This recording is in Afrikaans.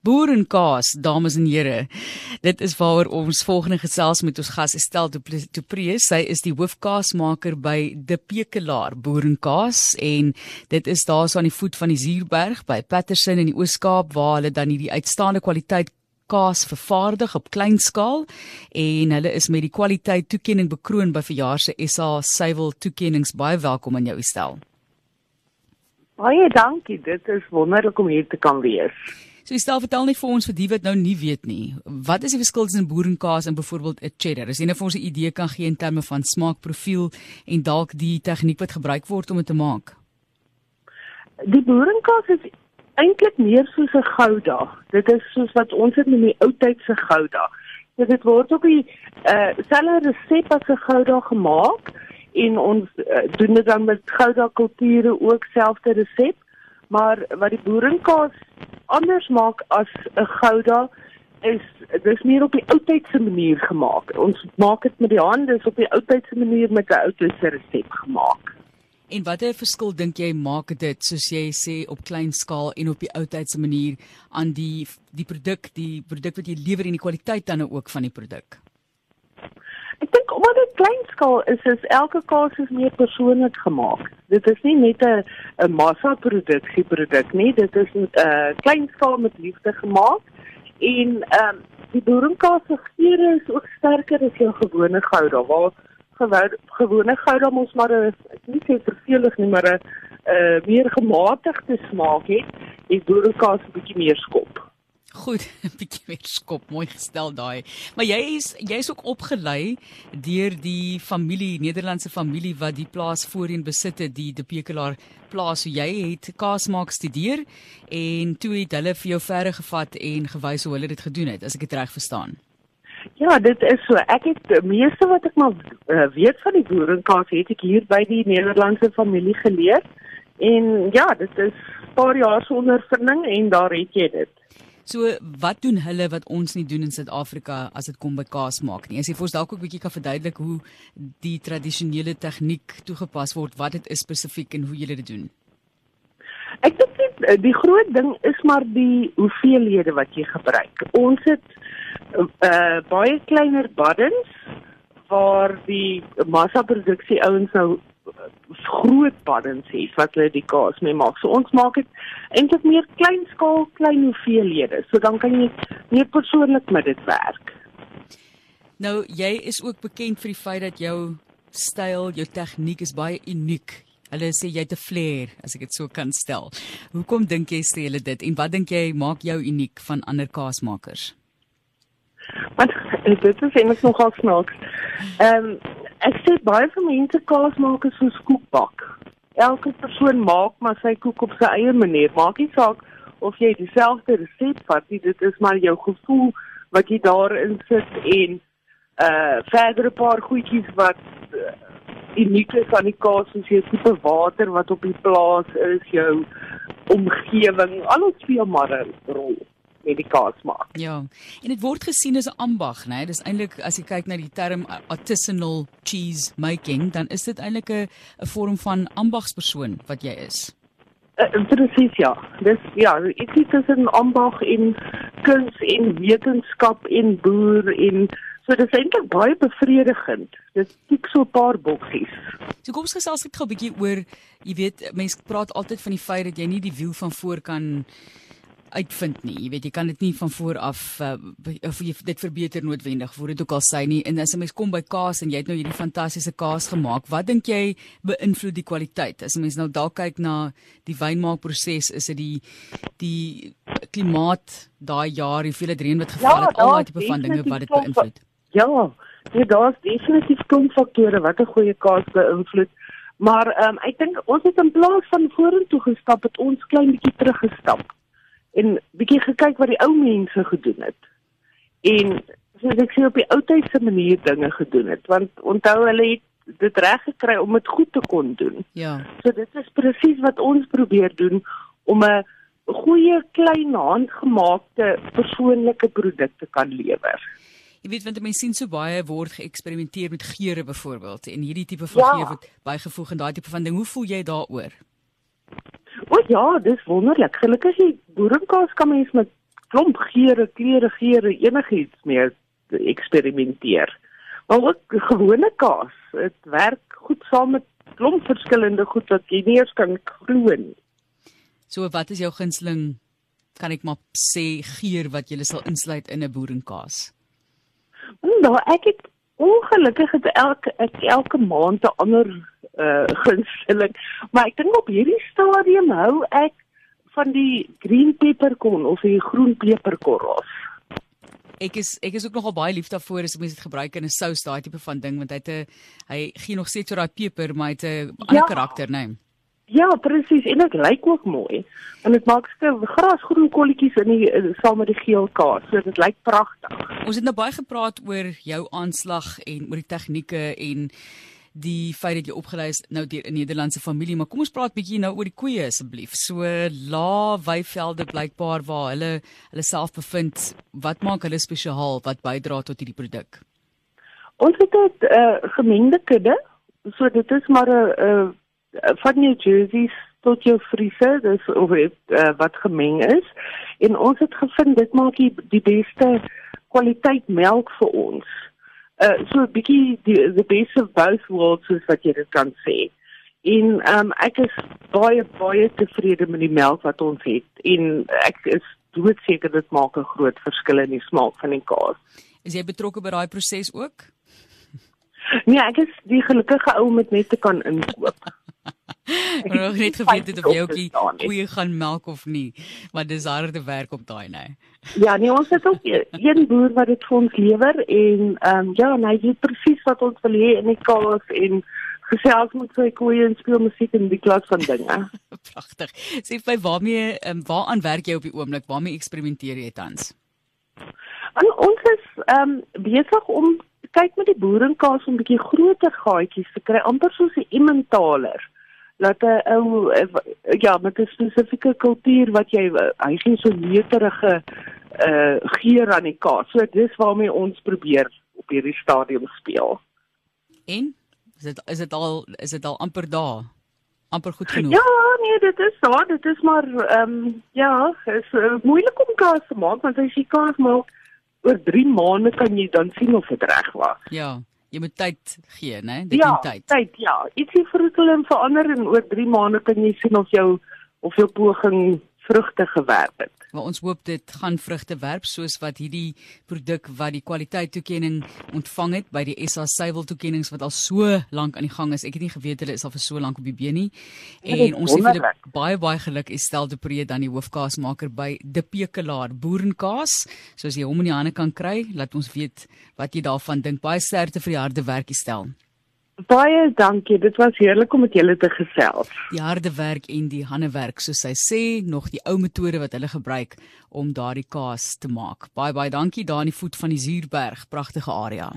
Boerenkaas, dames en here. Dit is waaroor ons volgende gesels met ons gas Estel Du Preez. Sy is die hoofkaasmaker by De Pekelaar Boerenkaas en dit is daar so aan die voet van die Zuurberg by Patterson in die Oos-Kaap waar hulle dan hierdie uitstaande kwaliteit kaas vervaardig op klein skaal en hulle is met die kwaliteit toekenning bekroon by verjaar se SA Suiwel toekennings. Baie welkom aan jou Estel. Baie dankie. Dit is wonderlik om hier te kan wees. So stel vertel net vir ons vir die wat nou nie weet nie. Wat is die verskil tussen boerenkaas en byvoorbeeld 'n cheddar? As jy net vir ons 'n idee kan gee in terme van smaakprofiel en dalk die tegniek wat gebruik word om dit te maak. Die boerenkaas is eintlik meer soos 'n gouda. Dit is soos wat ons dit in die ou tyd se gouda. So dit word op die uh selfe resep as 'n gouda gemaak en ons uh, doen dit dan met gouda kulture ook selfde resep. Maar wat die boerenkaas anders maak as 'n gouda is dis meer op die oudtydse manier gemaak. Ons maak dit met die hande, is op die oudtydse manier met 'n oudtydse resep gemaak. En watter verskil dink jy maak dit soos jy sê op klein skaal en op die oudtydse manier aan die die produk, die produk wat jy lewer en die kwaliteit dan ook van die produk? Omdat dit klein skaal is, is elke kaas is meer persoonlik gemaak. Dit is nie net 'n 'n massa produksie produk nie, dit is 'n uh, klein skaal met liefde gemaak. En ehm um, die boerenkaas se geure is ook sterker as jou gewone gouda. Waar gewone gouda mos maar 'n nie so vervelig nie, maar 'n uh, meer gematigde smaak het, is boerenkaas 'n bietjie meer skop. Goed, 'n bietjie weer skop, mooi gestel daai. Maar jy is jy's ook opgelei deur die familie, Nederlandse familie wat die plaas voorheen besit het, die De Pekelaar plaas. So jy het kaas maak studeer en toe het hulle vir jou verder gevat en gewys hoe hulle dit gedoen het, as ek dit reg verstaan. Ja, dit is so. Ek het meeste wat ek maar uh, weet van die boerenkaas het ek hier by die Nederlandse familie geleer. En ja, dit is 'n paar jaar se ondervinding en daar het jy dit. So wat doen hulle wat ons nie doen in Suid-Afrika as dit kom by kaas maak nie? As jy vir ons dalk ook 'n bietjie kan verduidelik hoe die tradisionele tegniek toegepas word, wat dit is spesifiek en hoe julle dit doen. Ek dink die, eh, die groot ding is maar die hoeveelhede wat jy gebruik. Ons het uh, baie kleiner buddens waar die massaproduksie ouens nou groot buddens het wat hulle die kaas mee maak. So ons maak dit eintlik meer klein skaal, klein hoeveelhede. So dan kan jy meer persoonlik met dit werk. Nou, jy is ook bekend vir die feit dat jou styl, jou tegniek is baie uniek. Hulle sê jy het 'n flair, as ek dit so kan stel. Hoekom dink jy sê hulle dit en wat dink jy maak jou uniek van ander kaasmakers? Want dit is eintlik nogal snaaks. Ehm um, ek sê baie van mense kaas maak is soos koekbak. Elke persoon maak maar sy koek op sy eie manier. Maak nie saak of jy dieselfde resep vat nie, dit is maar jou gevoel wat jy daarin sit en uh verder 'n paar goedjies wat uh, uniek is aan die kaas soos jy tipe water wat op die plaas is, jou omgewing, alles speel maar 'n rol met die kaas maak. Ja. En dit word gesien as 'n ambag, né? Nee? Dis eintlik as jy kyk na die term artisanal cheese making, dan is dit eintlik 'n 'n vorm van ambagspersoon wat jy is. Uh, Presies ja. Dis ja, ek sê dit is 'n ambag in kuns en wetenskap en boer en so dit is eintlik baie bevredigend. Dit tik so 'n paar boksies. So kom ons gesels net gou 'n bietjie oor, jy weet, mense praat altyd van die feit dat jy nie die wiel van voor kan uitvind nie. Jy weet jy kan dit nie van voor af uh, of jy dit verbeter noodwendig voor dit ook al sê nie. En as 'n mens kom by kaas en jy het nou hierdie fantastiese kaas gemaak, wat dink jy beïnvloed die kwaliteit? As 'n mens nou dalk kyk na die wynmaakproses, is dit die die klimaat daai jaar, hoeveel het reën wat geval ja, het, al daai tipe van dinge wat dit beïnvloed? Ja, nee, daar's definitief kom faktore wat 'n goeie kaas beïnvloed. Maar ehm um, ek dink ons het in plaas van vorentoe gestap, het ons klein bietjie teruggestap en bietjie gekyk wat die ou mense gedoen het. En soos ek sê op die ou tydse manier dinge gedoen het, want onthou hulle het dit reg gekry om dit goed te kon doen. Ja. So dit is presies wat ons probeer doen om 'n goeie klein handgemaakte persoonlike produk te kan lewer. Jy weet want mense sien so baie word geëksperimenteer met geure byvoorbeeld en hierdie tipe van ja. geur word bygevoeg en daai tipe van ding. Hoe voel jy daaroor? O ja, dis wonderlik. Gelukkig die boerenkaas kan mens met klomp geure, kleure, geure, enigiets mee eksperimenteer. Maar ook gewone kaas, dit werk goed saam met klomp verskillende goed wat jy nie eens kan glo nie. So wat is jou gunsteling kan ek maar sê geur wat jy sal insluit in 'n boerenkaas? Nou, ek het ongelukkig het elke ek elke maand 'n ander uh gunsteling, maar ek dink op hierdie stadium hou ek van die green peppercorn of die groen peperkorrels. Ek is ek is ook nogal baie lief daarvoor as mense dit gebruik in 'n sous daai tipe van ding want hy het 'n hy gee nog steeds so daai peper maar hy het 'n ander ja. karakter, né? Nee. Ja, presies en dit lyk ook mooi. En dit maak skep grasgroen kolletjies in die saam met die geel kaas. So dit lyk pragtig. Ons het nou baie gepraat oor jou aanslag en oor die tegnieke en die feit dat jy opgelei is nou deur 'n Nederlandse familie, maar kom ons praat bietjie nou oor die koeie asseblief. So La Weivelde blykbaar waar hulle hulle self bevind. Wat maak hulle spesiaal wat bydra tot hierdie produk? Ons het 'n uh, gemengde kudde. So dit is maar 'n uh, van New Jersey tot jou vriese, dis of het, uh, wat gemeng is. En ons het gevind dit maak die, die beste kwaliteit melk vir ons uh so 'n bietjie die the best of both worlds soos wat jy dit kan sê. En ehm um, ek is baie baie tevrede met die melk wat ons het en ek is doodseker dit maak 'n groot verskil in die smaak van die kaas. Is jy betrokke by daai proses ook? Nee, ek is die gelukkige ou met net te kan inkoop. Ek het net geweet het of jy ook die koeie gaan melk of nie, maar dis harde werk op daai nê. Ja, nee, ons het ook een boer wat dit vir ons lewer en ehm um, ja, hy weet presies wat ons wil hê in die kaas en gesels met sy koeie en speel musiek en die klas van dinge. Pragtig. Sê vir waarmee ehm um, waaraan werk jy op die oomblik? Waarmee eksperimenteer jy tans? En ons is ehm um, besig om kyk met die boerenkaas om 'n bietjie groter gaatjies te kry, amper soos 'n emmentaler dat 'n ou ja, met 'n spesifieke kultuur wat jy hy gee so leterige uh geur aan die kaas. So dis waarmee ons probeer op hierdie stadium speel. En is dit is dit al is dit al amper daar? amper goed genoeg. Ja, nee, dit is so, dit is maar ehm um, ja, is uh, moeilik om kaas te maak want as jy kaas maak oor 3 maande kan jy dan sien of dit reg was. Ja jy moet tyd gee, né? Dit ja, tyd. Tyd, ja. Ietsie verskil en verander en oor 3 maande kan jy sien of jou of jou poging vrugte gewerp het. Maar ons hoop dit gaan vrugte werp soos wat hierdie produk wat die kwaliteit toekenning ontvang het by die SA Suiwel toekennings wat al so lank aan die gang is. Ek het nie geweet hulle is al vir so lank op die been nie. En ons sê vir hulle baie baie geluk Estel de Pre dan die hoofkaasmaker by De Pekelaar Boerenkaas. So as jy hom in die hande kan kry, laat ons weet wat jy daarvan dink. Baie sterkte vir die harde werk Estel. Baie dankie. Dit was heerlik om met julle te gesels. Die harde werk en die handewerk, soos hy sê, nog die ou metode wat hulle gebruik om daardie kaas te maak. Baie baie dankie daar aan die voet van die Zuurberg, pragtige area.